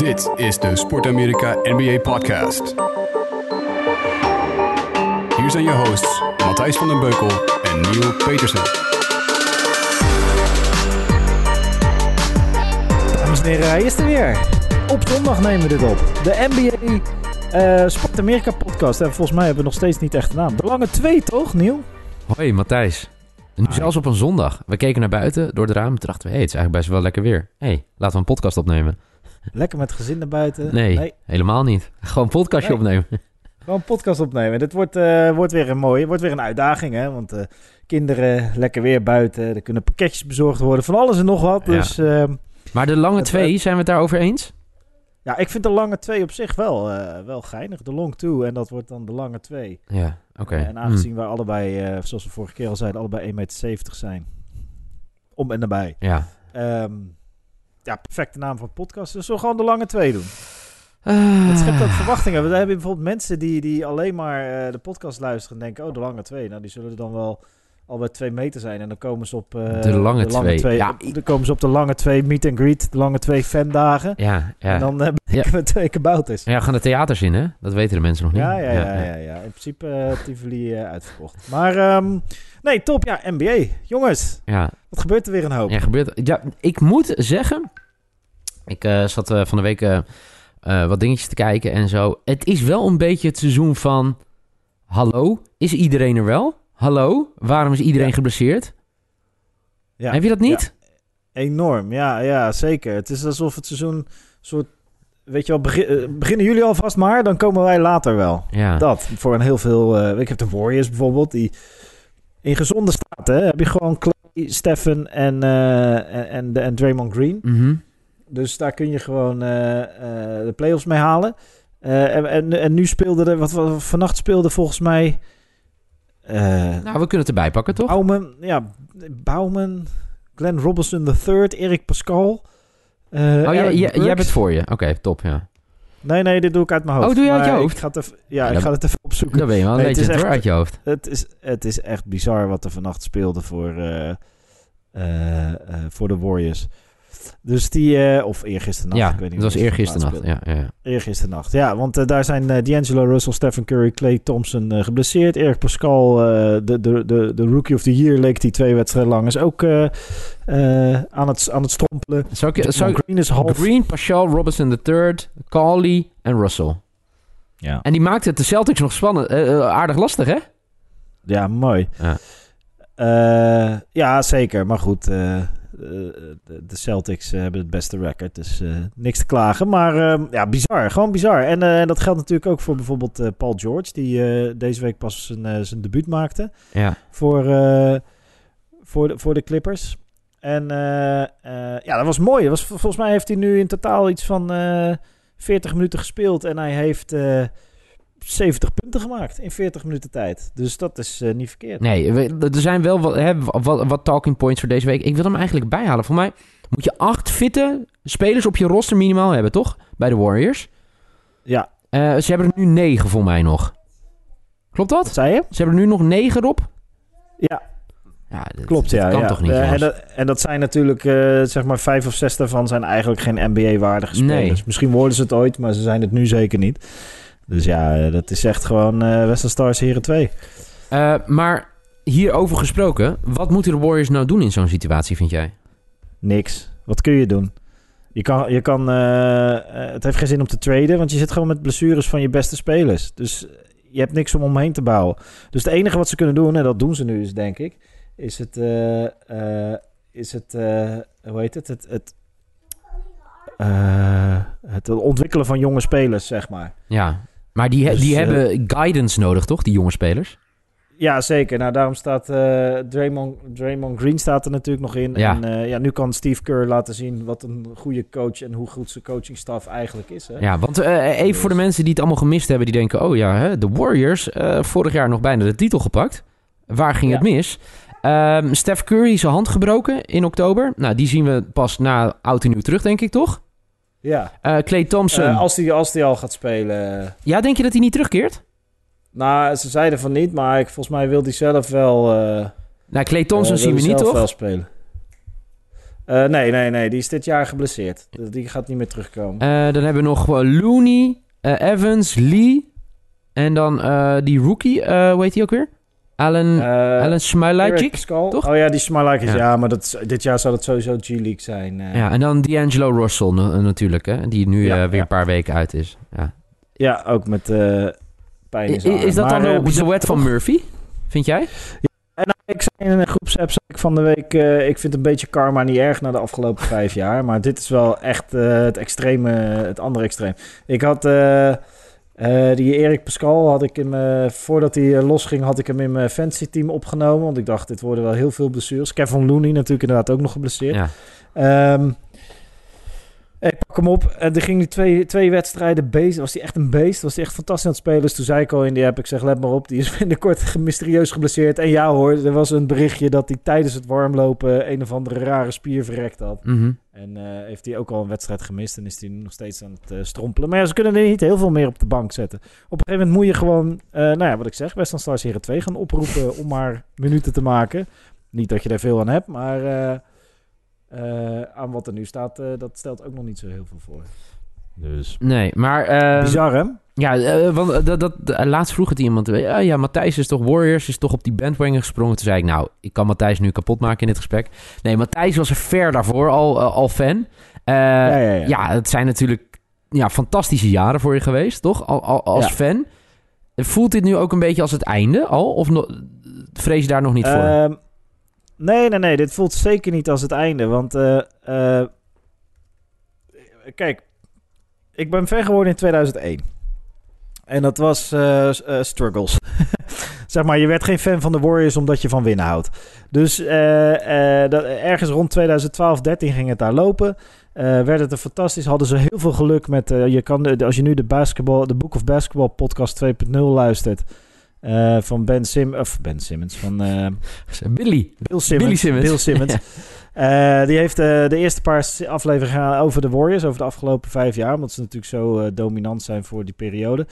Dit is de Sport Amerika NBA Podcast. Hier zijn je hosts Matthijs van den Beukel en Neil Petersen. Dames en heren, hij is er weer. Op zondag nemen we dit op. De NBA eh, Sport Amerika podcast. En volgens mij hebben we nog steeds niet echt een naam. De lange twee, toch, Neil? Hoi Matthijs. En nu zelfs op een zondag. We keken naar buiten door het raam en dachten we... Hé, het is eigenlijk best wel lekker weer. Hé, hey, laten we een podcast opnemen. Lekker met gezin naar buiten. Nee, helemaal niet. Gewoon een podcastje Nee. opnemen. Gewoon een podcast opnemen. Dit wordt, eh, wordt weer een mooie. Wordt weer een uitdaging, hè? Want eh, kinderen lekker weer buiten. Er kunnen pakketjes bezorgd worden. Van alles en nog wat. Ja. Dus ehm, Maar de lange Het- twee, zijn we het daarover eens? ja, ik vind de lange twee op zich wel, eh, wel geinig. De long two. En dat wordt dan de lange twee. Ja, oké. En aangezien wij allebei, zoals we vorige keer al zeiden, allebei 1,70 meter zijn. Om en nabij. Ja. Ehm, ja, perfecte naam voor podcast. Dus we gewoon de lange twee doen. Ah. Het schept ook verwachtingen. We hebben bijvoorbeeld mensen die, die alleen maar eh, de podcast luisteren en denken, oh, de lange twee. Nou, die zullen dan wel al bij twee meter zijn. En dan komen ze op eh, De lange twee. Ja, dan komen ze op de lange twee meet and greet, de lange twee fandagen. Ja, ja. En dan hebben we twee kabouters. ja, gaan de theaters in, hè? Dat weten de mensen nog niet. Ja, ja, ja, ja, ja. In principe eh Tivoli eh, uitverkocht. Maar ehm, nee, top. Ja, NBA. Jongens, Ja, wat gebeurt er weer een hoop? ja, gebeurt... Ja, ik moet zeggen... Ik eh, zat eh, van de week eh, wat dingetjes te kijken en zo. Het is wel een beetje het seizoen van... Hallo, is iedereen er wel? Hallo, waarom is iedereen Ja. geblesseerd? Ja. Heb je dat niet? Enorm, ja, ja, zeker. Het is alsof het seizoen soort, weet je wel, begin, beginnen jullie alvast maar, dan komen wij later wel. Ja. Dat, voor een heel veel, ik heb de Warriors bijvoorbeeld, die in gezonde staat, hè, heb je gewoon Clay, Stephen en, en, en, en Draymond Green. Mhm. Dus daar kun je gewoon eh, eh, de playoffs mee halen. Eh, en, en, en nu speelde er, wat, wat vannacht speelde volgens mij... Nou, we kunnen het erbij pakken, toch? Bouwman, ja, Bouwman, Glenn Robinson III, Erik Pascal. oh, Eric jij, het voor je. Oké, top, ja. Nee, nee, dit doe ik uit mijn hoofd. Oh, doe je uit je hoofd? Ik ga het even, ja, Ja, ik ga het even opzoeken. Dan ben je wel een Nee, het is echt- uit je hoofd. Het is, het is echt bizar wat er vannacht speelde voor, voor de Warriors. Dus die, eh, of eergisteren Ja, ik weet niet het was eergisteren nacht. Ja, ja, ja. Eergisteren nacht, ja. Want eh, daar zijn eh, D'Angelo Russell, Stephen Curry, Clay Thompson eh, geblesseerd. Erik Pascal, eh, de, de, de, de Rookie of the Year, leek die twee wedstrijden lang, is ook eh, eh, aan, het, aan het strompelen. Zou ik, zou Green is half... Green, Pascal, Robinson III, Carly en Russell. Ja. En die maakte het de Celtics nog spannend, aardig lastig, hè? ja, mooi. Ja. Eh, ja, zeker. Maar goed, de, de Celtics eh, hebben het beste record, dus eh, niks te klagen. Maar eh, ja, bizar. Gewoon bizar. En eh, dat geldt natuurlijk ook voor bijvoorbeeld eh, Paul George, die eh, deze week pas zijn, eh, zijn debuut maakte. Ja. voor, eh, voor, de, voor de Clippers. En eh, eh, ja, dat was mooi. Dat was, volgens mij heeft hij nu in totaal iets van eh 40 minuten gespeeld. En hij heeft eh 70 punten gemaakt in 40 minuten tijd. Dus dat is eh, niet verkeerd. Nee, we- er zijn wel wat, hè, wat, wat talking points voor deze week. Ik wil hem eigenlijk bijhalen. Voor mij moet je acht fitte spelers op je roster minimaal hebben, toch? Bij de Warriors. Ja, Eh, ze hebben er nu negen voor mij nog. Klopt wat dat? zei je? Ze hebben er nu nog negen op? Ja, Ja, dat, klopt. dat ja, kan ja. toch niet, Eh, en, dat, en dat zijn natuurlijk, zeg maar, vijf of zes daarvan zijn eigenlijk geen NBA-waardige Nee. spelers. Misschien worden ze het ooit, maar ze zijn het nu zeker niet. Dus ja, eh, dat is echt gewoon eh Western Stars Heren 2. Eh, maar hierover gesproken, wat moeten de Warriors nou doen in zo'n situatie, vind jij? Niks. Wat kun je doen? Je kan, je kan, het heeft geen zin om te traden, want je zit gewoon met blessures van je beste spelers. Dus je hebt niks om omheen te bouwen. Dus het enige wat ze kunnen doen, en dat doen ze nu is denk ik, is het, is het, hoe heet het, het, het, het ontwikkelen van jonge spelers, zeg maar. Ja, maar die, he- Dus, die eh, hebben guidance nodig, toch? Die jonge spelers? Ja, zeker. Nou, daarom staat eh, Draymond, Draymond Green staat er natuurlijk nog in. Ja. En eh, ja, nu kan Steve Kerr laten zien wat een goede coach en hoe goed zijn coachingstaf eigenlijk is. Hè? Ja, want eh, even voor de mensen die het allemaal gemist hebben, die denken: oh ja, hè, de Warriors, eh, vorig jaar nog bijna de titel gepakt. Waar ging Ja. het mis? Ehm Steph Curry zijn hand gebroken in oktober. Nou, die zien we pas na oud en nieuw terug, denk ik, toch? Ja. Eh Clay Thompson. Eh, als hij als die al gaat spelen. eh, Ja, denk je dat hij niet terugkeert? Nou, ze zeiden van niet, maar ik, volgens mij wil hij zelf wel. eh Nou, Clay Thompson zien we hij niet, zelf toch? wel spelen. Nee, nee, nee. Die is dit jaar geblesseerd. Die gaat niet meer terugkomen. Dan hebben we nog Looney, Evans, Lee. En dan die rookie, hoe heet die ook weer? Alan, Eh, Alan toch? Oh ja, die Smilaik is... Ja. Ja, maar dat, dit jaar zal het sowieso G-League zijn. eh. Ja, en dan D'Angelo Russell na- natuurlijk, hè, die nu Ja, eh, weer ja. een paar weken uit is. Ja. Ja, ook met eh pijn in Is, zijn is dat Maar, dan eh, de silhouet van Murphy? Vind jij? En nou, ik zei in een groepsapp van de week... eh, ik vind een beetje karma niet erg na de afgelopen vijf jaar. Maar dit is wel echt eh, het extreme, het andere extreem. Ik had... eh, eh, die Erik Pascal had ik in mijn, voordat hij eh, losging, had ik hem in mijn fantasy team opgenomen. Want ik dacht, dit worden wel heel veel blessures. Kevin Looney natuurlijk inderdaad ook nog geblesseerd. Ja. Ehm, ik pak hem op. En er ging nu twee, twee wedstrijden beest. Was hij echt een beest? Was hij echt fantastisch aan het spelen? Dus toen zei ik al in die app, ik zeg, let maar op. Die is binnenkort mysterieus geblesseerd. En ja hoor, er was een berichtje dat hij tijdens het warmlopen een of andere rare spier verrekt had. Mhm. En eh, heeft hij ook al een wedstrijd gemist. En is hij nog steeds aan het eh, strompelen. Maar ja, ze kunnen er niet heel veel meer op de bank zetten. Op een gegeven moment moet je gewoon, eh, nou ja, wat ik zeg, Western Stars Heren 2 gaan oproepen om maar minuten te maken. Niet dat je daar veel aan hebt, maar eh, aan wat er nu staat, eh, dat stelt ook nog niet zo heel veel voor. Dus. Nee, maar... eh, Bizar hè? Ja, eh, want dat, dat, laatst vroeg het iemand. ja, ja, Matthijs is toch Warriors, is toch op die bandwagon gesprongen. Toen zei ik, nou, ik kan Matthijs nu kapot maken in dit gesprek. Nee, Matthijs was er ver daarvoor al, al fan. Eh, ja, ja, ja. ja, het zijn natuurlijk ja, fantastische jaren voor je geweest, toch? Al, al, als Ja. fan. Voelt dit nu ook een beetje als het einde al? Of no- vrees je daar nog niet voor? Nee, nee, nee. Dit voelt zeker niet als het einde. Want, eh, kijk, ik ben fan geworden in 2001. En dat was eh, struggles. zeg maar, je werd geen fan van de Warriors omdat je van winnen houdt. Dus dat, ergens rond 2012, 13 ging het daar lopen. Werd het er fantastisch. Hadden ze heel veel geluk met... je kan, als je nu de, basketball, de Book of Basketball podcast 2.0 luistert... eh, van Ben Sim, of Ben Simmons, van eh, Billy. Bill Simmons. Billy Simmons. Bill Simmons. Eh, die heeft de eerste paar afleveringen gaan over de Warriors, over de afgelopen vijf jaar, omdat ze natuurlijk zo dominant zijn voor die periode.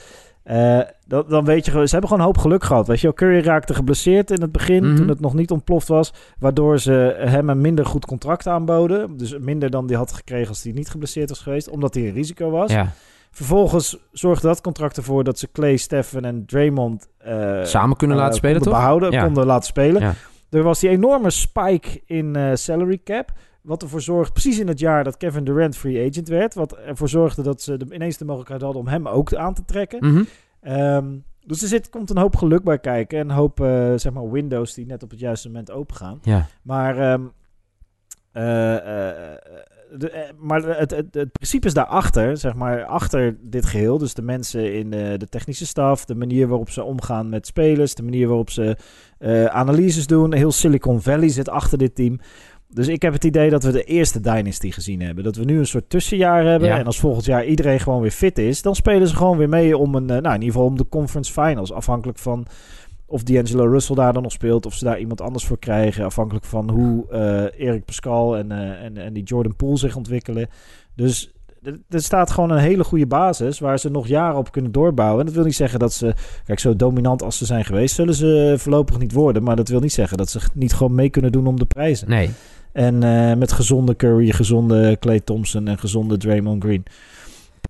Dan, dan weet je ze hebben gewoon een hoop geluk gehad. Weet je wel, Curry raakte geblesseerd in het begin, Mhm. toen het nog niet ontploft was, waardoor ze hem een minder goed contract aanboden. Dus minder dan die had gekregen als hij niet geblesseerd was geweest, omdat hij een risico was. Ja, Vervolgens zorgde dat contract ervoor dat ze Clay, Stephen en Draymond eh, samen kunnen eh, laten spelen, konden toch? behouden, Ja. konden laten spelen. Ja. Er was die enorme spike in eh, salary cap. Wat ervoor zorgde, precies in het jaar dat Kevin Durant free agent werd. Wat ervoor zorgde dat ze de, ineens de mogelijkheid hadden om hem ook aan te trekken. Mhm. Ehm, dus er zit, komt een hoop geluk bij kijken. En een hoop eh, zeg maar windows die net op het juiste moment open gaan. Ja. Maar, ehm, eh, eh, de, eh, maar het, het, het principe is daarachter, zeg maar, achter dit geheel. Dus de mensen in de, de technische staf, de manier waarop ze omgaan met spelers, de manier waarop ze eh, analyses doen. Heel Silicon Valley zit achter dit team. Dus ik heb het idee dat we de eerste Dynasty gezien hebben. Dat we nu een soort tussenjaar hebben. Ja. En als volgend jaar iedereen gewoon weer fit is, dan spelen ze gewoon weer mee om een, eh, nou in ieder geval om de conference finals. Afhankelijk van of D'Angelo Russell daar dan nog speelt, of ze daar iemand anders voor krijgen. Afhankelijk van hoe eh Erik Pascal en, eh, en, en die Jordan Poole zich ontwikkelen. Dus er- er staat gewoon een hele goede basis waar ze nog jaren op kunnen doorbouwen. En dat wil niet zeggen dat ze, kijk, zo dominant als ze zijn geweest, zullen ze voorlopig niet worden. Maar dat wil niet zeggen dat ze niet gewoon mee kunnen doen om de prijzen. Nee. En eh, met gezonde Curry, gezonde Clay Thompson en gezonde Draymond Green.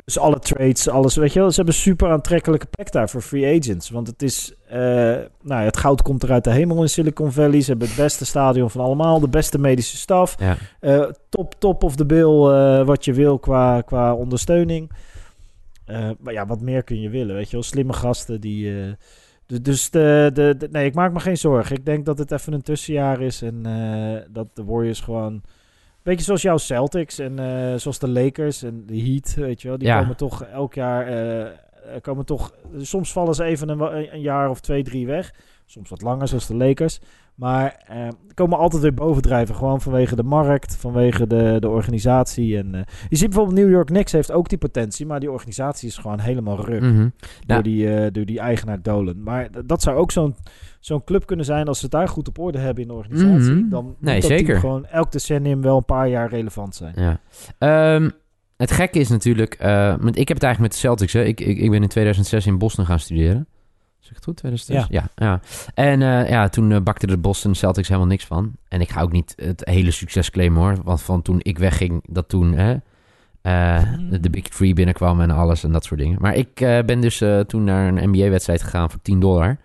Dus alle trades, alles, weet je wel. Ze hebben een super aantrekkelijke plek daar voor free agents. Want het is, eh, nou ja, het goud komt er uit de hemel in Silicon Valley. Ze hebben het beste stadion van allemaal, de beste medische staf. Ja. Eh, top, top of the bill, eh, wat je wil qua, qua ondersteuning. Maar ja, wat meer kun je willen, weet je wel. Slimme gasten die... dus de, de, de- nee, ik maak me geen zorgen. Ik denk dat het even een tussenjaar is en dat de Warriors gewoon... Beetje zoals jouw Celtics en eh, zoals de Lakers en de Heat, weet je wel. Die Ja. komen toch elk jaar... eh, eh, komen toch, soms vallen ze even een jaar of twee, drie weg. Soms wat langer, zoals de Lakers. Maar eh, komen altijd weer bovendrijven. Gewoon vanwege de markt, vanwege de, de organisatie. En, eh, je ziet bijvoorbeeld New York Knicks heeft ook die potentie. Maar die organisatie is gewoon helemaal ruk. Mhm. Door, die, eh, door die eigenaar Dolan. Maar dat zou ook zo'n zo'n club kunnen zijn als ze het daar goed op orde hebben in de organisatie. Mhm. Dan moet Nee, dat zeker. gewoon elk decennium wel een paar jaar relevant zijn. Ja. Ehm, het gekke is natuurlijk... eh, want ik heb het eigenlijk met de Celtics. Hè. Ik, ik, ik ben in 2006 in Boston gaan studeren. Zeg ik het goed? 2006? Ja. ja, En eh, ja, toen uh, bakte de Boston Celtics helemaal niks van. En ik ga ook niet het hele succes claimen hoor. Want van toen ik wegging, dat toen hè, de, de, Big Three binnenkwam en alles en dat soort dingen. Maar ik ben dus toen naar een NBA-wedstrijd gegaan voor 10 dollar.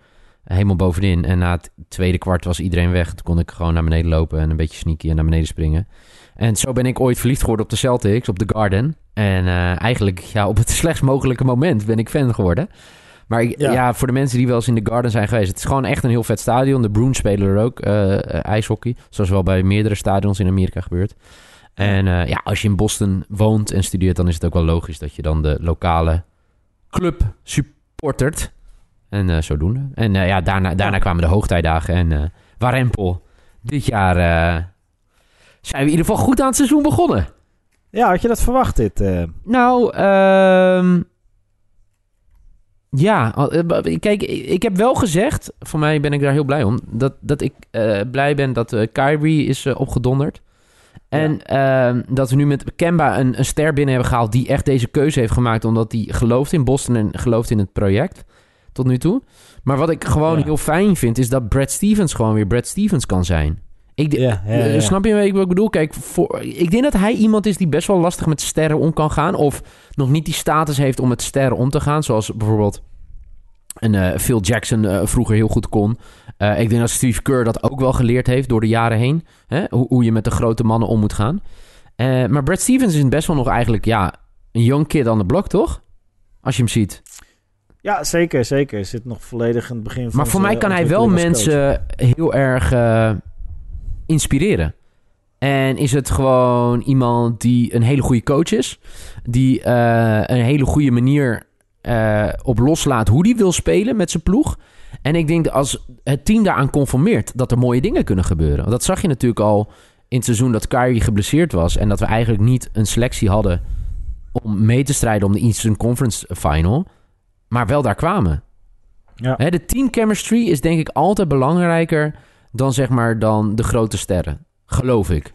helemaal bovenin. En na het tweede kwart was iedereen weg. Toen kon ik gewoon naar beneden lopen en een beetje sneaky en naar beneden springen. En zo ben ik ooit verliefd geworden op de Celtics, op de Garden. En eigenlijk ja, op het slechtst mogelijke moment ben ik fan geworden. Maar ja. voor de mensen die wel eens in de Garden zijn geweest... het is gewoon echt een heel vet stadion. De Bruins spelen er ook, uh, ijshockey. Zoals wel bij meerdere stadions in Amerika gebeurt. En uh, ja, als je in Boston woont en studeert... dan is het ook wel logisch dat je dan de lokale club supportert. En uh, zodoende. En ja, daarna, daarna kwamen de hoogtijdagen. En Warempel, dit jaar zijn we in ieder geval goed aan het seizoen begonnen. Ja, had je dat verwacht dit? Nou, ehm ja, eh, kijk, ik heb wel gezegd, voor mij ben ik daar heel blij om, dat, dat ik uh, blij ben dat uh, Kyrie is uh, opgedonderd. En ja. Ehm, dat we nu met Kemba een, een, ster binnen hebben gehaald die echt deze keuze heeft gemaakt, omdat hij gelooft in Boston en gelooft in het project tot nu toe. Maar wat ik gewoon ja. heel fijn vind, is dat Brad Stevens gewoon weer Brad Stevens kan zijn. Ik ja, ja, Snap je wat ik bedoel? Kijk, voor, ik denk dat hij iemand is die best wel lastig met sterren om kan gaan. Of nog niet die status heeft om met sterren om te gaan. Zoals bijvoorbeeld een uh, Phil Jackson uh, vroeger heel goed kon. Uh, ik denk dat Steve Kerr dat ook wel geleerd heeft door de jaren heen. Hè? Hoe, hoe, je met de grote mannen om moet gaan. maar Brad Stevens is best wel nog eigenlijk ja, een young kid aan de blok, toch? Als je hem ziet. Ja, zeker, zeker. Zit nog volledig in het begin van Maar voor mij kan hij wel mensen heel erg inspireren. En is het gewoon iemand die een hele goede coach is. Die uh, een hele goede manier uh, op loslaat hoe die wil spelen met zijn ploeg. En ik denk dat als het team daaraan conformeert, dat er mooie dingen kunnen gebeuren. Want dat zag je natuurlijk al in het seizoen dat Kyrie geblesseerd was. En dat we eigenlijk niet een selectie hadden om mee te strijden om de Eastern Conference Final. Maar wel daar kwamen. Ja. Hè, de team chemistry is denk ik altijd belangrijker dan zeg maar dan de grote sterren. Geloof ik.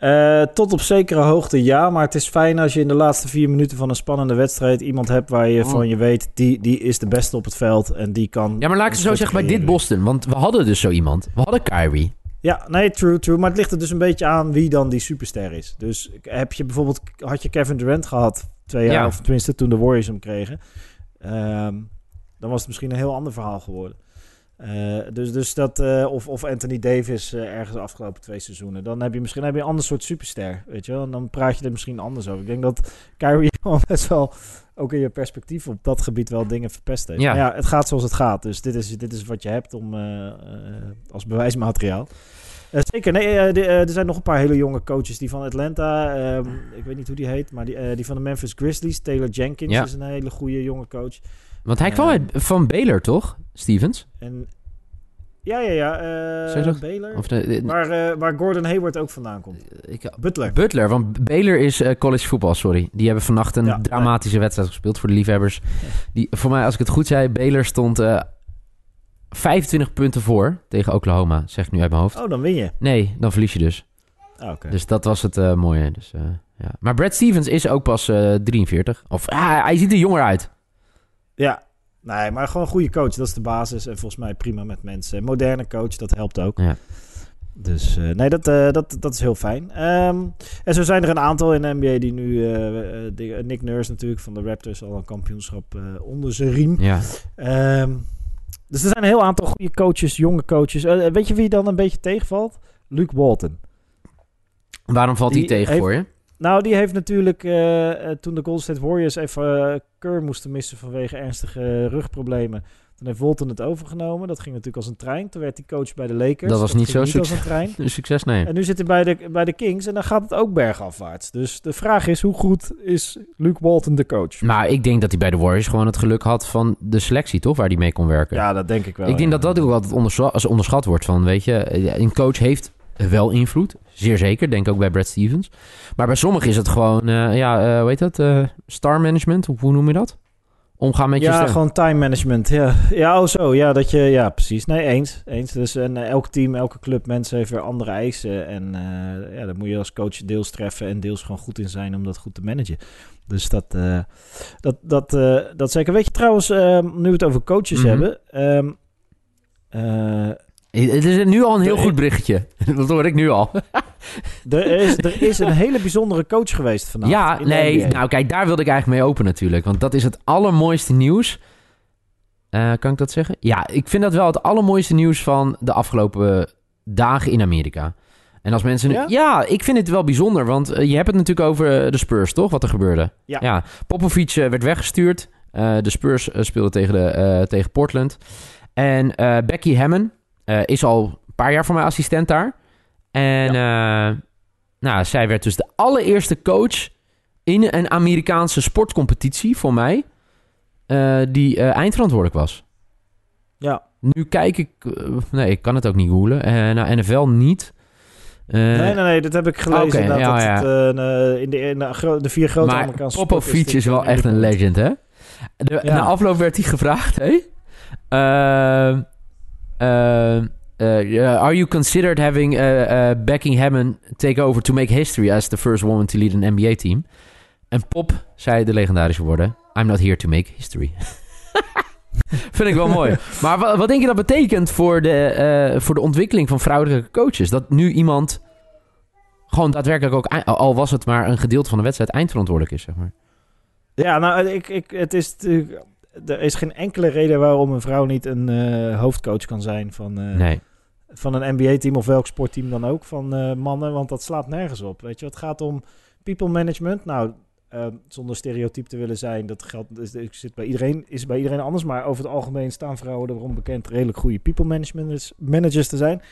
Uh, tot op zekere hoogte ja, maar het is fijn als je in de laatste vier minuten van een spannende wedstrijd iemand hebt waar je oh. van je weet, die, die is de beste op het veld en die kan... Ja, maar laat ik het zo zeggen bij dit Boston, want we hadden dus zo iemand. We hadden Kyrie. Ja, nee, true, true. Maar het ligt er dus een beetje aan wie dan die superster is. Dus heb je bijvoorbeeld, had je Kevin Durant gehad twee jaar, of tenminste toen de Warriors hem kregen, um, dan was het misschien een heel ander verhaal geworden. Uh, dus, dus dat, uh, of, of Anthony Davis uh, ergens de afgelopen twee seizoenen. Dan heb je misschien heb je een ander soort superster, weet je wel. En dan praat je er misschien anders over. Ik denk dat Kyrie gewoon best wel, ook in je perspectief op dat gebied, wel dingen verpest heeft. Ja, ja het gaat zoals het gaat. Dus dit is, dit is wat je hebt om, als bewijsmateriaal. zeker, nee, er zijn nog een paar hele jonge coaches. Die van Atlanta, ehm, ik weet niet hoe die heet, maar die, die van de Memphis Grizzlies, Taylor Jenkins is een hele goede jonge coach. Want hij kwam uit van Baylor, toch, Stevens? En, ja, ja, ja. Uh, Baylor. Of de, waar, uh, waar Gordon Hayward ook vandaan komt. Ik, Butler. Butler, want Baylor is uh, college voetbal, sorry. Die hebben vannacht een ja, dramatische wedstrijd gespeeld voor de liefhebbers. Die, voor mij, als ik het goed zei, Baylor stond 25 punten voor tegen Oklahoma, zeg ik nu uit mijn hoofd. Oh, dan win je. Nee, dan verlies je dus. Oh, okay. Dus dat was het mooie. Dus, ja. Maar Brad Stevens is ook pas 43. Of ah, hij ziet er jonger uit. Ja, nee, maar gewoon een goede coach, dat is de basis. En volgens mij prima met mensen. Moderne coach, dat helpt ook. Ja. Dus uh, nee, dat, uh, dat, dat is heel fijn. Um, en zo zijn er een aantal in de NBA die nu... Uh, Nick Nurse natuurlijk van de Raptors al een kampioenschap onder zijn riem. Ja. Um, dus er zijn een heel aantal goede coaches, jonge coaches. weet je wie dan een beetje tegenvalt? Luke Walton. Waarom valt hij tegen voor je? Nou, die heeft natuurlijk uh, toen de Golden State Warriors even uh, Keur moesten missen vanwege ernstige rugproblemen. Toen heeft Walton het overgenomen. Dat ging natuurlijk als een trein. Toen werd hij coach bij de Lakers. Dat was niet zo succes. Als een trein. succes, nee. En nu zit hij bij de, bij de Kings en dan gaat het ook bergafwaarts. Dus de vraag is, hoe goed is Luke Walton de coach? Maar ik denk dat hij bij de Warriors gewoon het geluk had van de selectie, toch? Waar hij mee kon werken. Ja, dat denk ik wel. Ik denk dat dat ook altijd onderschat, onderschat wordt. Van, weet je, een coach heeft wel invloed. Zeer zeker, denk ook bij Brad Stevens. Maar bij sommigen is het gewoon, uh, ja, uh, hoe heet dat? Uh, star management, hoe noem je dat? omgaan met je ja, gewoon time management. Ja, ja oh zo. Ja, dat je, ja, precies. Nee, eens. eens. Dus en, eh, elk team, elke club, mensen heeft weer andere eisen. En eh ja, daar moet je als coach deels treffen en deels gewoon goed in zijn om dat goed te managen. Dus dat, eh, dat, dat, eh, dat zeker. Weet je trouwens, eh, nu we het over coaches Mhm. hebben. ehm, eh, Het is nu al een heel De- goed berichtje. Dat hoor ik nu al. er, is, er is een hele bijzondere coach geweest vandaag. ja, nee. Nou, kijk, daar wilde ik eigenlijk mee open natuurlijk. Want dat is het allermooiste nieuws. Eh, kan ik dat zeggen? Ja, ik vind dat wel het allermooiste nieuws van de afgelopen dagen in Amerika. En als mensen... nu- Ja? Ja, ik vind het wel bijzonder. Want eh, je hebt het natuurlijk over eh, de Spurs, toch? Wat er gebeurde. Ja. Popovic eh, werd weggestuurd. De Spurs speelden tegen, de, tegen Portland. En Becky Hammond eh, is al een paar jaar voor mij assistent daar. En eh, nou, zij werd dus de allereerste coach in een Amerikaanse sportcompetitie voor mij. eh, die eindverantwoordelijk was. Ja. Nu kijk ik... nee, ik kan het ook niet googlen. Nou, NFL niet. Nee, nee, nee, dat heb ik gelezen. Ja, dat ja. het, in, de, in de, vier grote maar Amerikaanse Popovic is dit wel echt een legend, hè? De, Ja. Na afloop werd hij gevraagd, hey? Ehm, ehm, eh, are you considered having uh, Becky Hammond take over to make history as the first woman to lead an NBA team? En Pop zei de legendarische woorden: I'm not here to make history. Vind ik wel mooi. Maar wat, wat denk je dat betekent voor de, eh, voor de ontwikkeling van vrouwelijke coaches? Dat nu iemand gewoon daadwerkelijk ook, al was het maar een gedeelte van de wedstrijd, eindverantwoordelijk is, zeg maar. Ja, nou, ik, ik, het is natuurlijk... Er is geen enkele reden waarom een vrouw niet een eh, hoofdcoach kan zijn van, eh, Nee. van een NBA-team of welk sportteam dan ook van eh, mannen, want dat slaat nergens op. Weet je, het gaat om people management. Nou, zonder stereotyp te willen zijn, dat geldt, dus, ik zit bij iedereen, is bij iedereen anders, maar over het algemeen staan vrouwen erom bekend redelijk goede people management managers te zijn.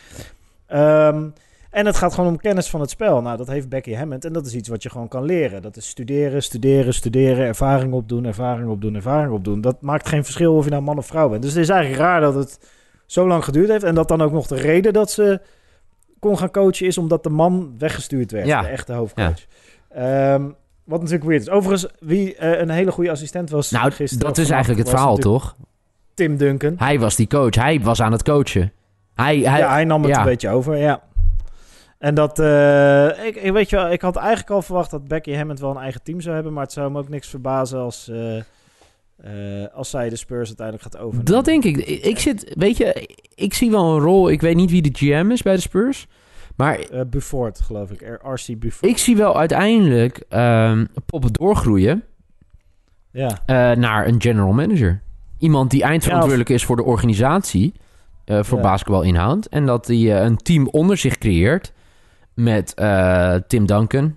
Ehm, en het gaat gewoon om kennis van het spel. Nou, dat heeft Becky Hammond en dat is iets wat je gewoon kan leren. Dat is studeren, studeren, studeren, ervaring opdoen, ervaring opdoen, ervaring opdoen. Dat maakt geen verschil of je nou man of vrouw bent. Dus het is eigenlijk raar dat het zo lang geduurd heeft. En dat dan ook nog de reden dat ze kon gaan coachen is omdat de man weggestuurd werd. Ja. De echte hoofdcoach. Ehm, wat natuurlijk weird is. Overigens, wie eh, een hele goede assistent was Nou, gisteren... dat is eigenlijk het verhaal, toch? Tim Duncan. Hij was die coach. Hij was aan het coachen. Hij, hij, ja, hij nam het ja. een beetje over, ja. En dat, eh, ik, ik weet je wel, ik had eigenlijk al verwacht dat Becky Hammond wel een eigen team zou hebben, maar het zou me ook niks verbazen als, eh, eh, als zij de Spurs uiteindelijk gaat overnemen. Dat denk ik. ik. Ik zit, weet je, ik zie wel een rol. Ik weet niet wie de GM is bij de Spurs. Maar Bufford, geloof ik. RC Bufford. ik zie wel uiteindelijk ehm Pop doorgroeien Ja, naar een general manager. Iemand die eindverantwoordelijk is voor de organisatie. voor Ja. basketbalinhoud. En dat hij een team onder zich creëert. Met eh, Tim Duncan.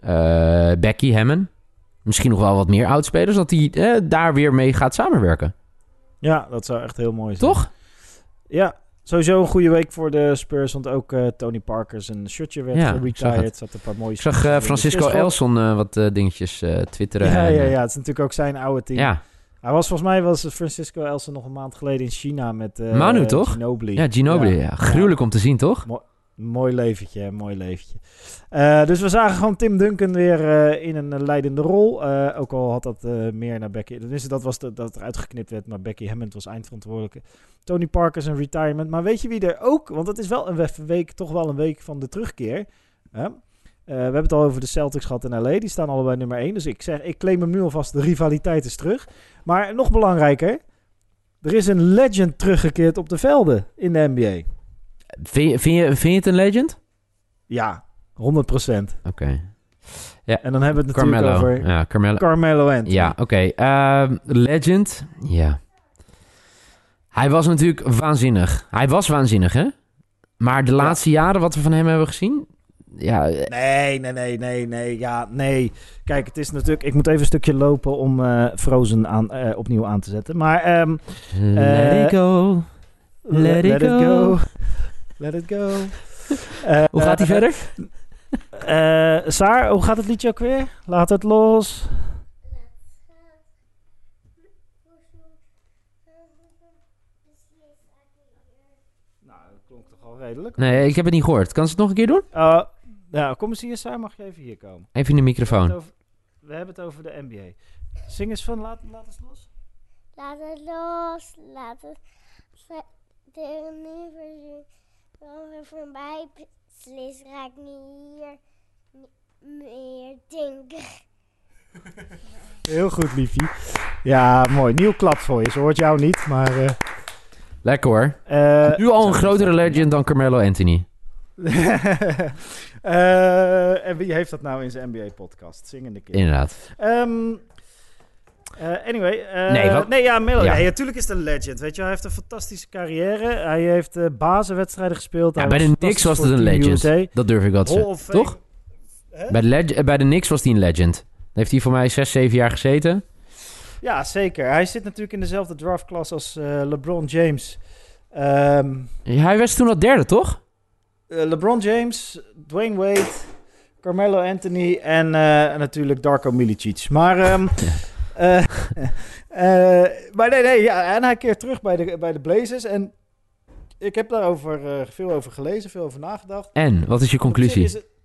eh, Becky Hammond. Misschien nog wel wat meer oudspelers. Dat hij eh, daar weer mee gaat samenwerken. ja, dat zou echt heel mooi zijn. Toch? Ja, sowieso een goede week voor de Spurs, want ook Tony Parker zijn shirtje werd Ja, retired. Zat een paar mooie Ik zag Francisco Elson wat dingetjes twitteren. Ja, en, ja, ja, het is natuurlijk ook zijn oude team. ja. Hij was volgens mij was Francisco Elson nog een maand geleden in China met Manu, toch? Ginobili. Ja, Ginobili. Ja, Gruwelijk om te zien, toch? Mooi leventje, mooi leventje. Eh, dus we zagen gewoon Tim Duncan weer eh, in een eh, leidende rol. Ook al had dat meer naar Becky... Tenminste, dat was dat er uitgeknipt werd, maar Becky Hammond was eindverantwoordelijke. Tony Parker zijn retirement. Maar weet je wie er ook... Want het is wel een we- week, toch wel een week van de terugkeer. We hebben het al over de Celtics gehad in LA. Die staan allebei nummer 1. Dus ik zeg, ik claim hem nu alvast. De rivaliteit is terug. Maar nog belangrijker. Er is een legend teruggekeerd op de velden in de NBA. Vind je, vind, je, vind je het een legend? Ja, 100%. Oké. En dan hebben we het natuurlijk Carmelo. over Ja, Carmelo. Carmelo Anthony. Ja, oké. Ehm, legend. Ja. Hij was natuurlijk waanzinnig. Hij was waanzinnig, hè? Maar de laatste jaren wat we van hem hebben gezien... Ja, eh, Nee, nee, nee, nee, nee. Ja, nee. Kijk, het is natuurlijk... Ik moet even een stukje lopen om eh, Frozen aan, eh, opnieuw aan te zetten. Maar... ehm, let Eh, it go. Let it go. Let it go. Eh, Hoe gaat hij eh, verder? eh, Saar, hoe gaat het liedje ook weer? Laat het los. Nou, dat klonk toch al redelijk? Nee, ik heb het niet gehoord. Kan ze het nog een keer doen? Uh, ja, kom eens hier, Saar. Mag je even hier komen? Even in de We microfoon. hebben het over, we hebben het over de NBA. Zing eens van laat, laat eens los. Laat het los, laat het de universum over voorbij beslist. Raak niet hier meer denken. Heel goed, liefie. Ja, mooi. Nieuw klap voor je. Ze hoort jou niet, maar... eh, Lekker hoor. eh, Nu al een grotere legend dan Carmelo Anthony. Eh, en wie heeft dat nou in zijn NBA-podcast? Zingende keer. Inderdaad. Ehm, eh, anyway. eh, Nee, wat- nee, ja, Melo. Ja. Nee, natuurlijk is het een legend. Weet je, hij heeft een fantastische carrière. Hij heeft eh bazenwedstrijden gespeeld. Ja, bij de Knicks was het een legend. USA. Dat durf ik wel te zeggen. Toch? Hè? Bij de, leg- bij de Knicks was hij een legend. Heeft hij voor mij 6, 7 jaar gezeten. Ja, zeker. Hij zit natuurlijk in dezelfde draftklas als LeBron James. Ehm, Hij was toen al derde, toch? LeBron James, Dwayne Wade, Carmelo Anthony en natuurlijk Darko Milicic. Maar, ehm, eh, eh, maar nee, nee, ja, en hij keert terug bij de, bij de Blazers. En ik heb daarover eh, veel over gelezen, veel over nagedacht. En, wat is je conclusie? zich is het-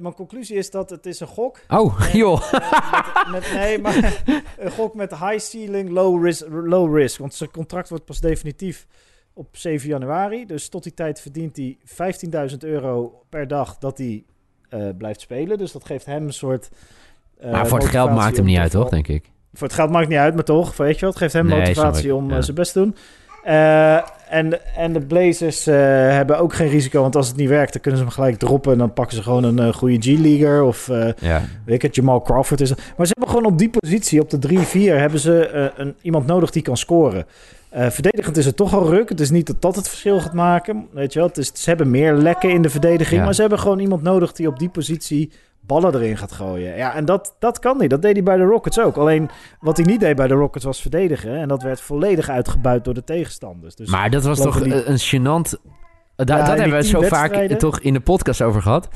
mijn conclusie is dat het is een gok. Oh, En, joh. met, met- nee, maar een gok met high ceiling, low risk, low risk. Want zijn contract wordt pas definitief op 7 januari. Dus tot die tijd verdient hij 15.000 euro per dag dat hij blijft spelen. Dus dat geeft hem een soort... maar voor het geld maakt hem niet uit, toch, denk ik. Voor het geld maakt niet uit, maar toch, weet je wel, het geeft hem Nee, motivatie om eh, ja. zijn best te doen. Eh, en, en de Blazers eh, hebben ook geen risico, want als het niet werkt, dan kunnen ze hem gelijk droppen en dan pakken ze gewoon een goede G-leaguer of Ja. weet ik het, Jamal Crawford is. Maar ze hebben gewoon op die positie, op de 3-4, hebben ze een, iemand nodig die kan scoren. Verdedigend is het toch al ruk. Het is niet dat dat het verschil gaat maken. Weet je wel? Het is, ze hebben meer lekken in de verdediging. Ja. Maar ze hebben gewoon iemand nodig die op die positie ballen erin gaat gooien. Ja, en dat, dat kan niet. Dat deed hij bij de Rockets ook. Alleen wat hij niet deed bij de Rockets was verdedigen. En dat werd volledig uitgebuit door de tegenstanders. Dus Maar dat was toch die- een gênant... Da- Ja, dat hebben we zo vaak toch in de podcast over gehad.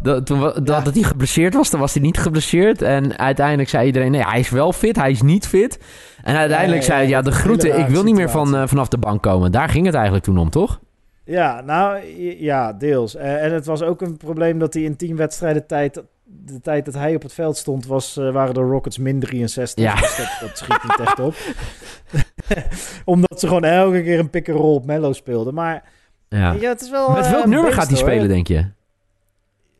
Dat, toen, dat, Ja. dat hij geblesseerd was, dan was hij niet geblesseerd. En uiteindelijk zei iedereen, nee, hij is wel fit, hij is niet fit. En uiteindelijk zei hij, ja, de groeten, ik wil niet meer van, eh, vanaf de bank komen. Daar ging het eigenlijk toen om, toch? Ja, nou ja, deels. Eh, en het was ook een probleem dat hij in tien wedstrijden tijd, de tijd dat hij op het veld stond, was, eh, waren de Rockets min 63. Ja. Dus dat, dat schiet niet echt op. Omdat ze gewoon elke keer een pick-and-roll op Mello speelden. Maar Ja. ja, het is wel... Met eh, welk een nummer gaat hij spelen, denk je?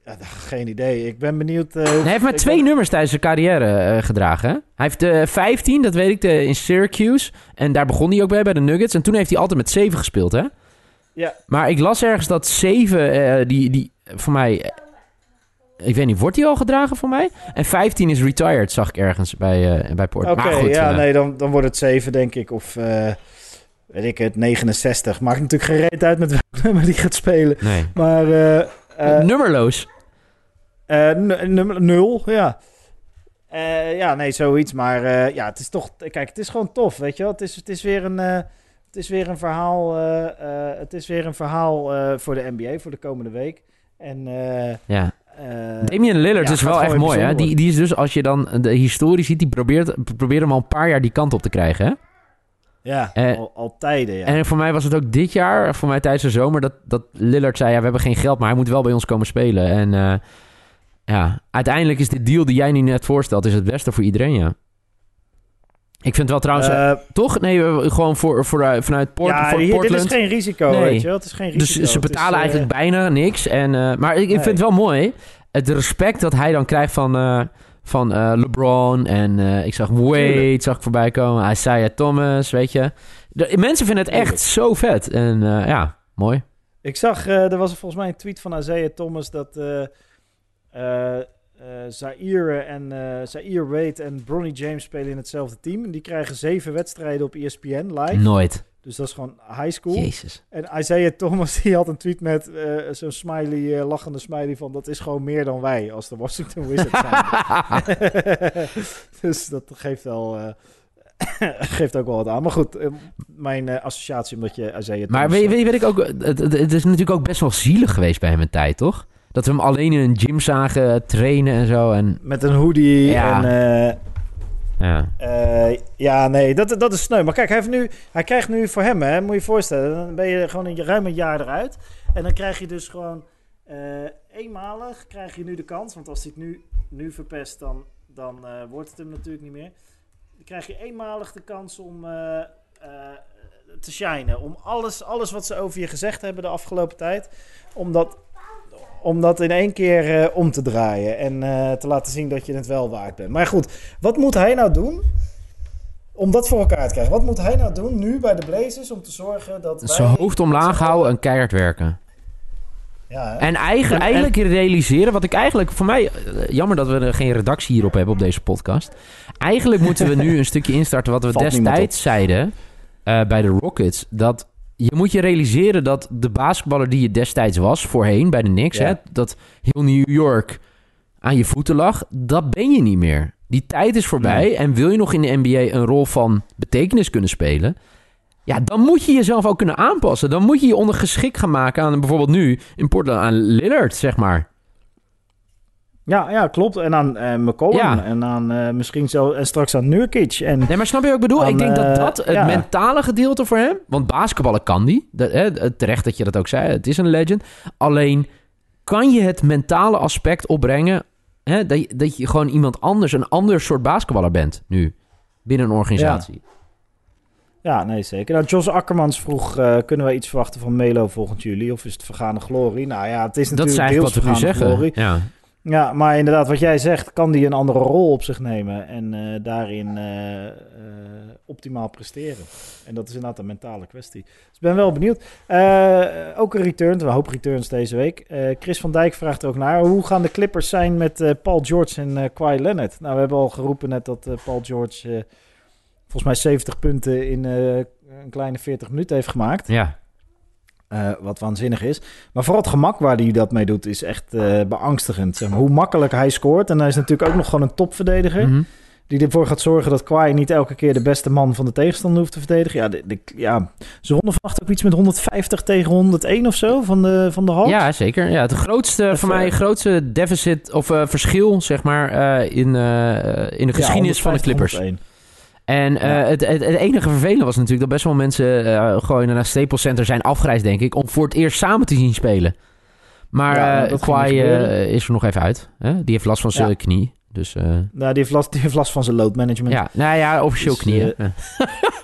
Ja, nou, geen idee. Ik ben benieuwd... eh, hij heeft maar twee nummers tijdens zijn carrière eh, gedragen. Hè? Hij heeft eh 15, dat weet ik, de, in Syracuse. En daar begon hij ook bij, bij de Nuggets. En toen heeft hij altijd met 7 gespeeld, hè? Ja, Maar ik las ergens dat 7, eh, die, die voor mij... eh, ik weet niet, wordt die al gedragen voor mij? En 15 is retired, zag ik ergens bij, eh bij Port. oké. ja, nee, dan, dan wordt het 7, denk ik. Of... weet ik het, 69. Maakt natuurlijk geen reet uit met welk nummer die gaat spelen. nee. Maar... Nummerloos. Nummer nul, ja. Ja, nee, zoiets. Maar ja, het is toch... Kijk, het is gewoon tof, weet je wel. Het is, het is weer een... het is weer een verhaal, eh, eh, het is weer een verhaal eh, voor de NBA voor de komende week. En Ja. Damian Lillard ja, is wel echt mooi, hè? Die, die is dus, als je dan de historie ziet, die probeert, probeert hem al een paar jaar die kant op te krijgen, hè? ja, al, al tijden, ja. En voor mij was het ook dit jaar, voor mij tijdens de zomer, dat, dat Lillard zei: ja, we hebben geen geld, maar hij moet wel bij ons komen spelen. En ja, uiteindelijk is de deal die jij nu net voorstelt, is het beste voor iedereen, ja. Ik vind wel trouwens, eh, Eh, toch? Nee, gewoon voor, voor, eh, vanuit Port, ja, voor hier, dit Portland. is geen risico, Nee. weet je wel. Het is geen risico. dus ze Het is, betalen eigenlijk bijna niks. En, maar ik, ik Nee. vind het wel mooi, het respect dat hij dan krijgt van, van LeBron. En ik zag Wade, zag ik voorbij komen. Isaiah Thomas, weet je. De, mensen vinden het echt zo vet. En ja, mooi. Ik zag, er was volgens mij een tweet van Isaiah Thomas dat Zaire en eh Zaire Wade en Bronny James spelen in hetzelfde team. En die krijgen zeven wedstrijden op ESPN live. Nooit. Dus dat is gewoon high school. Jezus. En Isaiah Thomas die had een tweet met eh, zo'n smiley, eh, lachende smiley van dat is gewoon meer dan wij als de Washington Wizards zijn. dus dat geeft wel... eh, geeft ook wel wat aan. Maar goed, eh, mijn eh, associatie omdat je Isaiah Maar Thomas... weet, weet, weet ik ook, het, het, het is natuurlijk ook best wel zielig geweest bij hem een tijd, toch? Dat we hem alleen in een gym zagen trainen en zo. En met een hoodie Ja. en... eh, ja, Eh, ja, nee, dat, dat is sneu. Maar kijk, hij, heeft nu, hij krijgt nu voor hem, hè, moet je je voorstellen, dan ben je gewoon een ruim een jaar eruit. En dan krijg je dus gewoon eh, eenmalig krijg je nu de kans. Want als hij het nu, nu verpest, dan, dan wordt het hem natuurlijk niet meer. Dan krijg je eenmalig de kans om te shinen. Om alles, alles wat ze over je gezegd hebben de afgelopen tijd, om dat, om dat in één keer eh, om te draaien. En eh, te laten zien dat je het wel waard bent. Maar goed, wat moet hij nou doen om dat voor elkaar te krijgen? Wat moet hij nou doen nu bij de Blazers om te zorgen dat wij... Zijn hoofd omlaag houden en keihard werken. Ja, hè? En eigen, En- en- eigenlijk realiseren, wat ik eigenlijk voor mij, eh, jammer dat we er geen redactie hierop hebben op deze podcast. Eigenlijk moeten we nu een stukje instarten wat we Valt destijds zeiden eh, bij de Rockets. Dat je moet je realiseren dat de basketballer die je destijds was voorheen bij de Knicks, Ja. hè, dat heel New York aan je voeten lag, dat ben je niet meer. Die tijd is voorbij en wil je nog in de NBA een rol van betekenis kunnen spelen, ja, dan moet je jezelf ook kunnen aanpassen. Dan moet je je ondergeschikt gaan maken aan bijvoorbeeld nu in Portland aan Lillard, zeg maar. Ja, ja, klopt. En aan eh McCollum Ja. en aan eh, misschien zo en straks aan Nurkic. En Nee, maar snap je wat ik bedoel? Aan, ik denk dat eh, dat het ja. mentale gedeelte voor hem... Want basketballen kan die. Dat, hè, terecht dat je dat ook zei. Het is een legend. Alleen kan je het mentale aspect opbrengen... Hè, dat, je, dat je gewoon iemand anders, een ander soort basketballer bent nu. Binnen een organisatie. ja, nee, zeker. Nou, Jos Akkermans vroeg, eh, kunnen wij iets verwachten van Melo volgend juli? Of is het vergane glorie? Nou ja, het is dat is natuurlijk deels wat we nu vergane zeggen. glorie. Ja. Ja, maar inderdaad, wat jij zegt, kan die een andere rol op zich nemen en eh, daarin eh, eh, optimaal presteren. En dat is inderdaad een mentale kwestie. Dus ik ben wel benieuwd. Ook een return, een hoop returns deze week. Chris van Dijk vraagt ook naar. Hoe gaan de Clippers zijn met Paul George en Kawhi Leonard? Nou, we hebben al geroepen net dat Paul George volgens mij 70 punten in een kleine 40 minuten heeft gemaakt. ja. Eh, wat waanzinnig is. Maar vooral het gemak waar hij dat mee doet is echt eh, beangstigend. Zeg maar. Hoe makkelijk hij scoort. En hij is natuurlijk ook nog gewoon een topverdediger. Mhm. Die ervoor gaat zorgen dat Kawhi niet elke keer de beste man van de tegenstander hoeft te verdedigen. Ja, de, de, ja ze ronde vannacht ook iets met 150 tegen 101 of zo van de, van de Hawks. Ja, zeker. Ja, het grootste, Even- voor mij, grootste deficit of eh, verschil, zeg maar, eh, in, eh, in de Ja, geschiedenis van de 150, Clippers. 101. En eh, Ja. het, het, het enige vervelende was natuurlijk dat best wel mensen eh, gewoon naar Staples Center zijn afgereisd, denk ik, om voor het eerst samen te zien spelen. Maar Ja, eh, is er nog even uit. Hè? Die heeft last van zijn Ja. knie. Dus eh, Nou, die heeft, last, die heeft last van zijn load management. ja, nou ja, officieel Dus, knieën. Ja.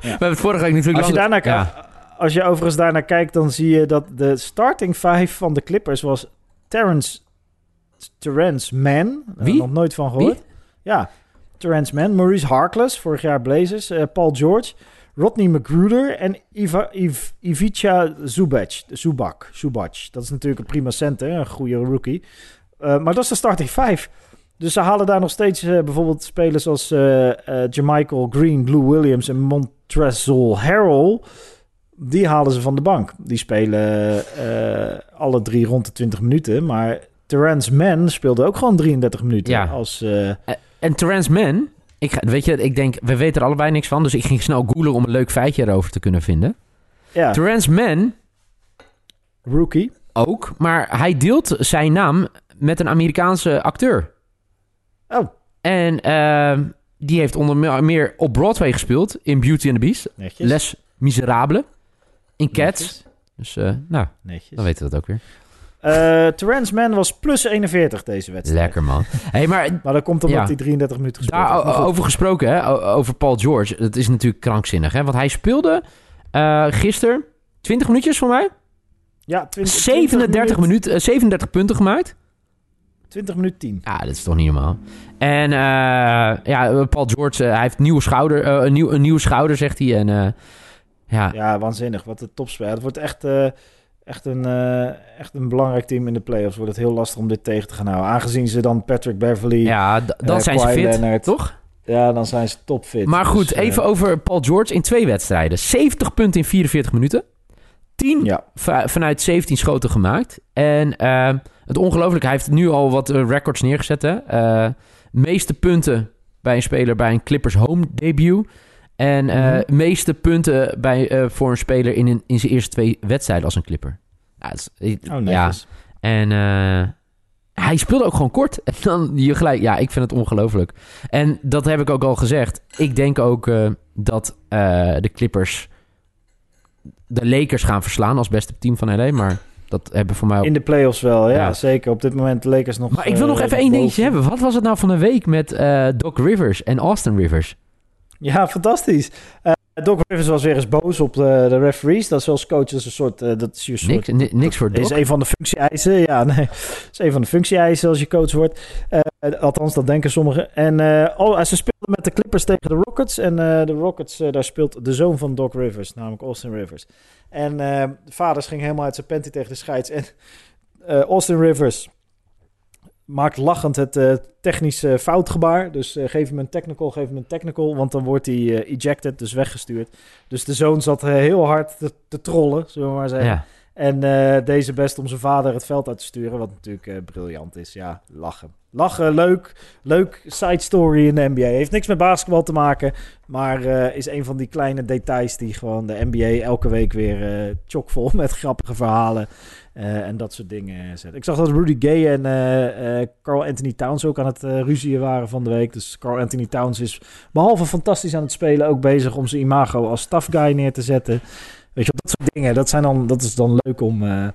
We hebben het vorige week natuurlijk Als je, daarnaar, ja. als je overigens daarnaar kijkt, dan zie je dat de starting five van de Clippers was Terrence, Terrence Mann. Daar Wie? Nog nooit van gehoord. Ja, Terrence Mann, Maurice Harkless, vorig jaar Blazers, eh, Paul George, Rodney McGruder en Iva, Iv, Ivica Zubac. Zubac, Zubac. Dat is natuurlijk een prima center, een goede rookie. Eh, maar dat is de starting five. Dus ze halen daar nog steeds eh, bijvoorbeeld spelers als eh, Jermichael Green, Blue Williams en Montrezl Harrell. Die halen ze van de bank. Die spelen alle drie rond de 20 minuten. Maar Terrence Mann speelde ook gewoon 33 minuten. Ja. Als, eh, En Terrence Mann, ik, ga- weet je, ik denk, we weten er allebei niks van, dus ik ging snel googlen om een leuk feitje erover te kunnen vinden. ja, Terrence Mann rookie. ook, maar hij deelt zijn naam met een Amerikaanse acteur. Oh, En ehm, die heeft onder me- meer op Broadway gespeeld in Beauty and the Beast, netjes. Les Miserables, in Cats. Netjes. Dus eh, nou, netjes. dan weten we dat ook weer. Terrence Mann was plus 41 deze wedstrijd. Lekker man. hey, maar Maar dat komt omdat Ja. hij 33 minuten gespeeld heeft. Daarover gesproken, hè, over Paul George, dat is natuurlijk krankzinnig. Hè? Want hij speelde eh gisteren 20 minuutjes voor mij. Ja, 20, 37, minuten, eh, 37 punten gemaakt. 20 minuten 10. Ja, dat is toch niet normaal. En eh, ja, Paul George, hij heeft een nieuwe schouder, een, nieuw, een nieuwe schouder, zegt hij. En ja, Ja, waanzinnig. Wat een topspeler. Het wordt echt, echt, een, eh, echt een belangrijk team in de playoffs. Wordt het heel lastig om dit tegen te gaan houden. Aangezien ze dan Patrick Beverly... ja dan eh, zijn ze fit, Leonard. toch? Ja, dan zijn ze topfit. Maar goed, Dus, eh, even over Paul George in twee wedstrijden. 70 punten in 44 minuten. 10 Ja, va- vanuit 17 schoten gemaakt. En het ongelooflijke, hij heeft nu al wat records neergezet. Hè? Meeste punten bij een speler bij een Clippers home debut. En eh, Mhm. meeste punten bij, eh, voor een speler in, een, in zijn eerste twee wedstrijden als een Clipper. Ja, is- oh, ja. netjes. En eh, hij speelde ook gewoon kort. En dan je gelijk, ja, ik vind het ongelooflijk. En dat heb ik ook al gezegd. Ik denk ook dat de Clippers de Lakers gaan verslaan als beste team van LA. Maar dat hebben voor mij ook... In de playoffs wel, ja, Ja. zeker. Op dit moment de Lakers nog... Maar ik wil nog even één dingetje hebben. Wat was het nou van de week met Doc Rivers en Austin Rivers? Ja, fantastisch. Eh, Doc Rivers was weer eens boos op de, de referees. Dat is als coach, dat is een soort... eh, dat is je soort Niks, ni- niks voor Dat is een van de functie-eisen. Ja, nee. Dat is een van de functie-eisen als je coach wordt. Eh, althans, dat denken sommigen. En oh, ze speelden met de Clippers tegen de Rockets. En de Rockets, daar speelt de zoon van Doc Rivers, namelijk Austin Rivers. En de vaders ging helemaal uit zijn panty tegen de scheids. En Austin Rivers maakt lachend het eh, technische foutgebaar. Dus eh, geef hem een technical, geef hem een technical. Want dan wordt hij eh, ejected, dus weggestuurd. Dus de zoon zat heel hard te, te trollen, zullen we maar zeggen. Ja. En deze best om zijn vader het veld uit te sturen. Wat natuurlijk briljant is. Ja, lachen. Lachen, leuk. Leuk side story in de NBA. Heeft niks met basketbal te maken. Maar is een van die kleine details die gewoon de NBA elke week weer chockvol met grappige verhalen. Eh, en dat soort dingen zet. Ik zag dat Rudy Gay en eh, eh, Carl Anthony Towns ook aan het eh ruzien waren van de week. Dus Carl Anthony Towns is behalve fantastisch aan het spelen ook bezig om zijn imago als tough guy neer te zetten. Weet je, dat soort dingen, dat, zijn dan, dat is dan leuk om, eh,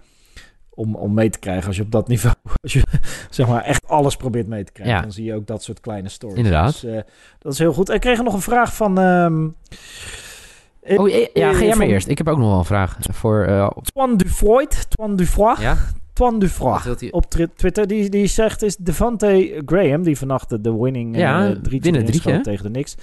om, om mee te krijgen. Als je op dat niveau, als je zeg maar echt alles probeert mee te krijgen, Ja. dan zie je ook dat soort kleine stories. Inderdaad. Dus, eh, dat is heel goed. Ik kreeg nog een vraag van... ehm eh, Oh, ja, ja, ga jij maar eerst. Ik heb ook nog wel een vraag voor... eh, op- Twan Dufroid. Twan Dufroid. ja? Twan hij- Op Twitter, die, die zegt is Devante Graham, die vannacht de- winning Ja, eh drietje winnen tegen de Knicks.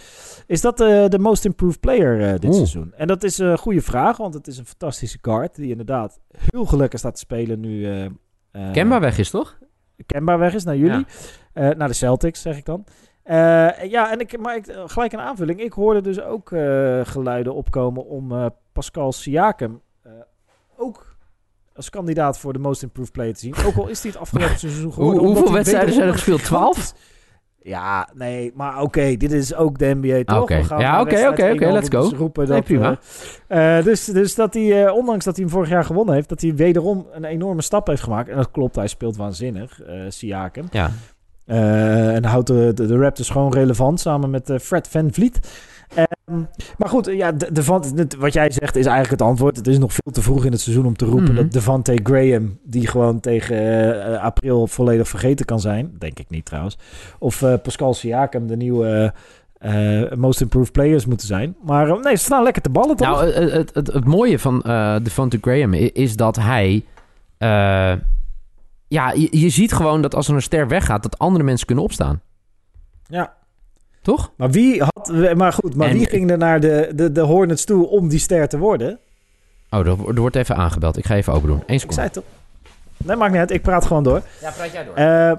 Is dat eh, de most improved player eh, dit Oeh. seizoen? En dat is een goede vraag, want het is een fantastische guard die inderdaad heel gelukkig staat te spelen nu. eh eh, Kemba weg is, toch? Kemba weg is naar jullie. Eh, naar de Celtics, zeg ik dan. Eh, ja, en ik, maar ik, gelijk een aanvulling. Ik hoorde dus ook eh, geluiden opkomen om eh, Pascal Siakam eh, ook als kandidaat voor de Most Improved Player te zien. Ook al is hij het afgelopen seizoen geworden. hoeveel wedstrijden zijn er gespeeld? een 12? gigantisch- Ja, nee, maar oké, dit is ook de NBA toch? Ja, oké, oké, oké, 1-0 let's go. dus roepen Nee, prima. eh, eh, dus, dus dat hij, eh, ondanks dat hij hem vorig jaar gewonnen heeft, dat hij wederom een enorme stap heeft gemaakt. En dat klopt, hij speelt waanzinnig, eh Siakam. Ja. Eh, en houdt de, de, de Raptors gewoon relevant samen met eh, Fred Van Vliet. Ehm, maar goed, ja, de, de, wat jij zegt is eigenlijk het antwoord. Het is nog veel te vroeg in het seizoen om te roepen Mhm. dat Devante Graham, die gewoon tegen eh, april volledig vergeten kan zijn, denk ik niet trouwens, of Pascal Siakam de nieuwe most improved players moeten zijn. Maar nee, ze staan lekker te ballen toch? Nou, het, het, het, het mooie van Devonta Graham i- is dat hij... ja, je, je ziet gewoon dat als er een ster weggaat... dat andere mensen kunnen opstaan. ja. Toch? Maar wie had, maar goed, maar En- wie ging er naar de, de, de Hornets toe om die ster te worden? Oh, er, er wordt even aangebeld. Ik ga even open doen. Eén Ik zei het toch? Nee, maakt niet uit. Ik praat gewoon door. Ja, praat jij door. Eh,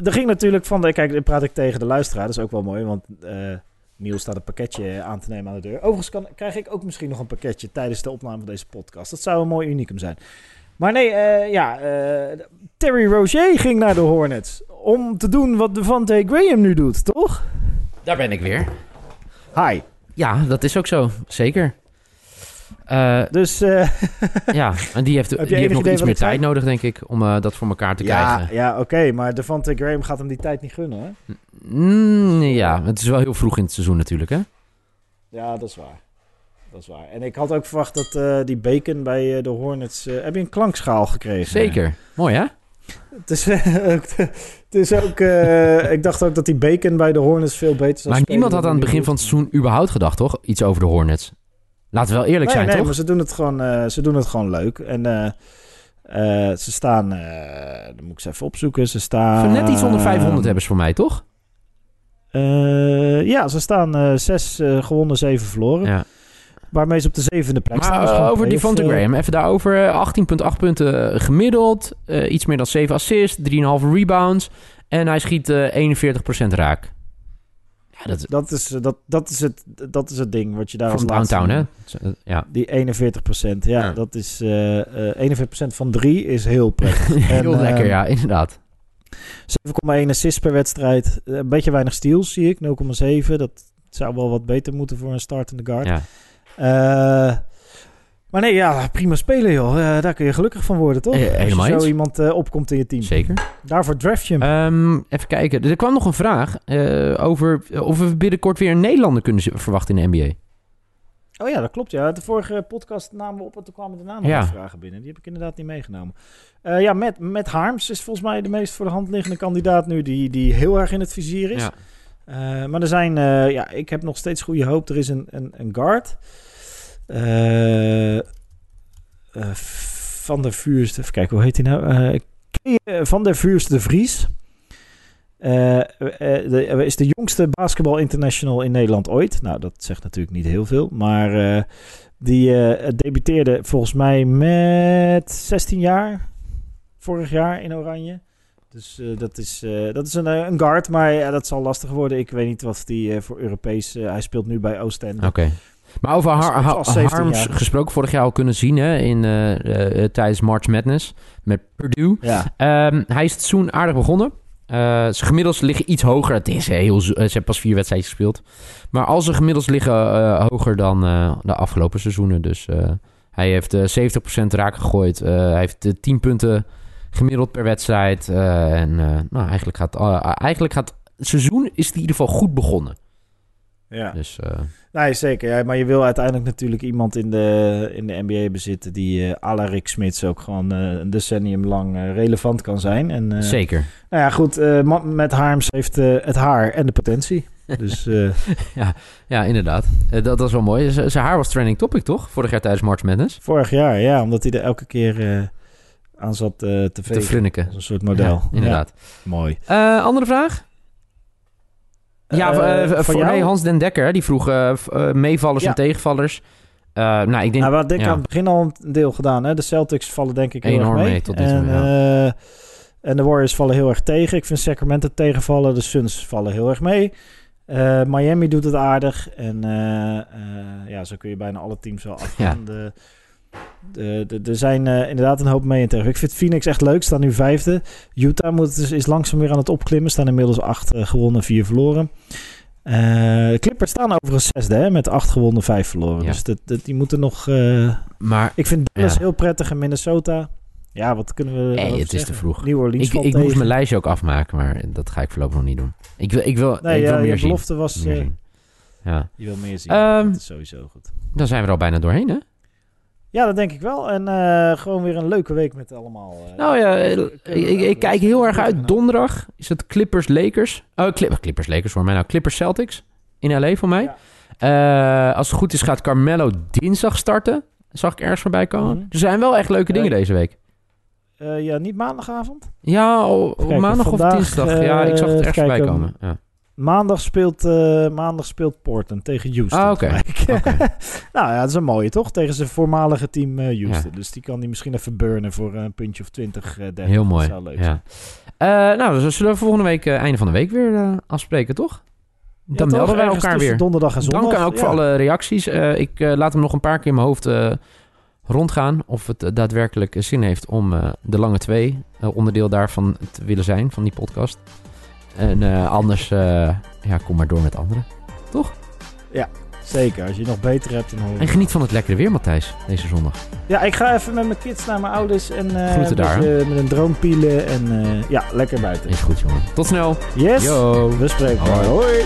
d- er ging natuurlijk van... De, kijk, dan praat ik tegen de luisteraar. Dat is ook wel mooi, want eh Niels staat een pakketje aan te nemen aan de deur. Overigens kan, krijg ik ook misschien nog een pakketje tijdens de opname van deze podcast. Dat zou een mooi unicum zijn. Maar nee, eh, ja, eh, Terry Rozier ging naar de Hornets. Om te doen wat Devante Graham nu doet, toch? Daar ben ik weer. Hi. Ja, dat is ook zo. Zeker. Eh, Dus eh, ja, en die heeft, die heeft nog iets meer tijd nodig, denk ik, om eh, dat voor elkaar te ja, krijgen. ja oké. maar Devante Graham gaat hem die tijd niet gunnen, hè? Mm, ja, het is wel heel vroeg in het seizoen natuurlijk, hè? Ja, dat is waar. Dat is waar. En ik had ook verwacht dat eh, die bacon bij eh, de Hornets... eh, heb je een klankschaal gekregen? Zeker. Mooi, hè? Het is, het is ook... ik dacht ook dat die bacon bij de Hornets veel beter zou Maar niemand had aan het begin van het seizoen überhaupt gedacht, toch? Iets over de Hornets. Laten we wel eerlijk Nee, zijn, nee, toch? maar ze doen het gewoon, ze doen het gewoon leuk. En ze staan... eh dan moet ik ze even opzoeken. Ze staan... Net iets onder 500 hebben ze voor mij, toch? Ja, ze staan zes gewonnen, zeven verloren. Ja. Waarmee ze op de zevende plek staan. Maar Dus eh, gewoon over die Devonta eh, Graham, even daarover. eh, 18,8 punten eh, gemiddeld. eh, iets meer dan 7 assists, 3,5 rebounds. En hij schiet eh 41% raak. Ja, dat is Dat is, eh, dat, dat, is het, dat is het ding wat je daar van als laatste downtown, hè? Ja. Die 41 ja, Ja. dat is eh eh 41% van 3 is heel prettig. Heel En, lekker, eh, ja, inderdaad. 7,1 assists per wedstrijd. Eh, Een beetje weinig steals zie ik, 0,7. Dat zou wel wat beter moeten voor een startende guard. Ja. Eh, maar nee, ja, prima spelen joh. Eh, daar kun je gelukkig van worden, toch? Eh, Als je eens. zo iemand opkomt in je team. Zeker. Daarvoor draft je hem. Ehm, even kijken. Er kwam nog een vraag over of we binnenkort weer een Nederlander kunnen verwachten in de NBA. Oh ja, dat klopt. Ja. De vorige podcast namen we op en toen kwamen Ja. wat vragen binnen. Die heb ik inderdaad niet meegenomen. Ja, met, met Harms is volgens mij de meest voor de hand liggende kandidaat nu die, die heel erg in het vizier is. Ja. Maar er zijn, ja, ik heb nog steeds goede hoop. Er is een, een, een guard. Eh, eh, van der Vuurst, even kijken, hoe heet hij nou? Eh, van der Vuurst de Vries. Is de jongste basketbal international in Nederland ooit. Nou, dat zegt natuurlijk niet heel veel. Maar die debuteerde volgens mij met 16 jaar. Vorig jaar in Oranje. Dus dat is, dat is een, een guard. Maar dat zal lastig worden. Ik weet niet wat die voor Europees... hij speelt nu bij Oostende. Oké. Maar over Har Als- Har- als 17 Harms jaar. gesproken, vorig jaar al kunnen zien hè, in, eh, eh, eh, tijdens March Madness met Purdue. Ja, Ehm, hij is het seizoen aardig begonnen. Eh, zijn gemiddels liggen iets hoger. Het is heel, ze hebben pas vier wedstrijden gespeeld. Maar al zijn gemiddels liggen hoger dan de afgelopen seizoenen. Dus hij heeft eh 70% raak gegooid. Hij heeft eh, 10 punten gemiddeld per wedstrijd. En nou, eigenlijk, gaat, eigenlijk gaat het seizoen is in ieder geval goed begonnen. Ja. Dus eh, Nee, zeker. Ja, maar je wil uiteindelijk natuurlijk iemand in de, in de NBA bezitten... die à Rick Smits ook gewoon eh, een decennium lang relevant kan zijn. En, zeker. Nou ja, goed. met Harms heeft het haar en de potentie. Dus eh, Ja, inderdaad. Dat, is wel mooi. Z- Zijn haar was trending topic, toch? Vorig jaar tijdens March Madness. vorig jaar, ja, omdat hij er elke keer aan zat te Te vegen. flinniken. Als een soort model. Ja, inderdaad. Ja, mooi. Andere vraag? Ja, Eh, eh, van voor, jou? nee, Hans den Dekker. Die vroeg eh, meevallers Ja. en tegenvallers. Nou, ik denk... Nou, we hadden ja. aan het begin al een deel gedaan. Hè? De Celtics vallen denk ik heel Enorm erg mee. mee tot en, eh, en de Warriors vallen heel erg tegen. Ik vind Sacramento tegenvallen. De Suns vallen heel erg mee. Miami doet het aardig. En ja, zo kun je bijna alle teams wel afgaan. De, er zijn eh, inderdaad een hoop mee en tegen. Ik vind Phoenix echt leuk. Staan nu vijfde. Utah moet, is, is langzaam weer aan het opklimmen. Staan inmiddels acht eh, gewonnen, vier verloren. Eh, de Clippers staan overigens zesde, hè, met acht gewonnen, vijf verloren. Ja. Dus dat, dat, die moeten nog... eh, Maar ik vind Dallas Ja. heel prettig en Minnesota. Ja, wat kunnen we Nee, het is te vroeg. New Orleans ik, ik moest mijn lijstje ook afmaken, maar dat ga ik voorlopig nog niet doen. Ik wil, ik wil, Nee, ik wil ja, meer je zien. belofte was... Meer eh, zien. Ja. je wil meer zien. Ehm, dat is sowieso goed. Dan zijn we er al bijna doorheen, hè? Ja, dat denk ik wel. En eh, gewoon weer een leuke week met allemaal... eh, Nou ja, eh, ik, ik, kijk heel erg uit. Donderdag is het Clippers Lakers. Oh, Clip- Clippers Lakers voor mij nou. Clippers Celtics in LA voor mij. Als het goed is gaat Carmelo dinsdag starten. Zag ik ergens voorbij komen. Mhm. Er zijn wel echt leuke dingen deze week. Ja, niet maandagavond. Ja, o- op kijken, maandag of dinsdag. ja, ik zag het ergens voorbij komen. Ja. Maandag speelt, eh, maandag speelt Portland tegen Houston. Ah, oké. nou ja, dat is een mooie toch? Tegen zijn voormalige team eh, Houston. Dus die kan hij misschien even burnen voor een puntje of 20, eh 30. Heel mooi. Dat zou leuk zijn. Ja. Eh, nou, dus zullen we volgende week, eh, einde van de week weer eh, afspreken, toch? Dan melden wij elkaar weer. donderdag en zondag. Dank ook Ja. voor alle reacties. Eh, ik eh, laat hem nog een paar keer in mijn hoofd eh, rondgaan. Of het eh, daadwerkelijk eh, zin heeft om eh, de lange twee eh, onderdeel daarvan te willen zijn, van die podcast. En eh, anders, eh, ja, kom maar door met anderen. Zeker, als je nog beter hebt dan horen. En geniet van het lekkere weer, Matthijs, deze zondag. Ja, ik ga even met mijn kids naar mijn ouders en een daar, beetje met een drone pielen en ja, lekker buiten. Is goed, jongen. Tot snel. Yes, Yo. we spreken. Hoi. Hoi.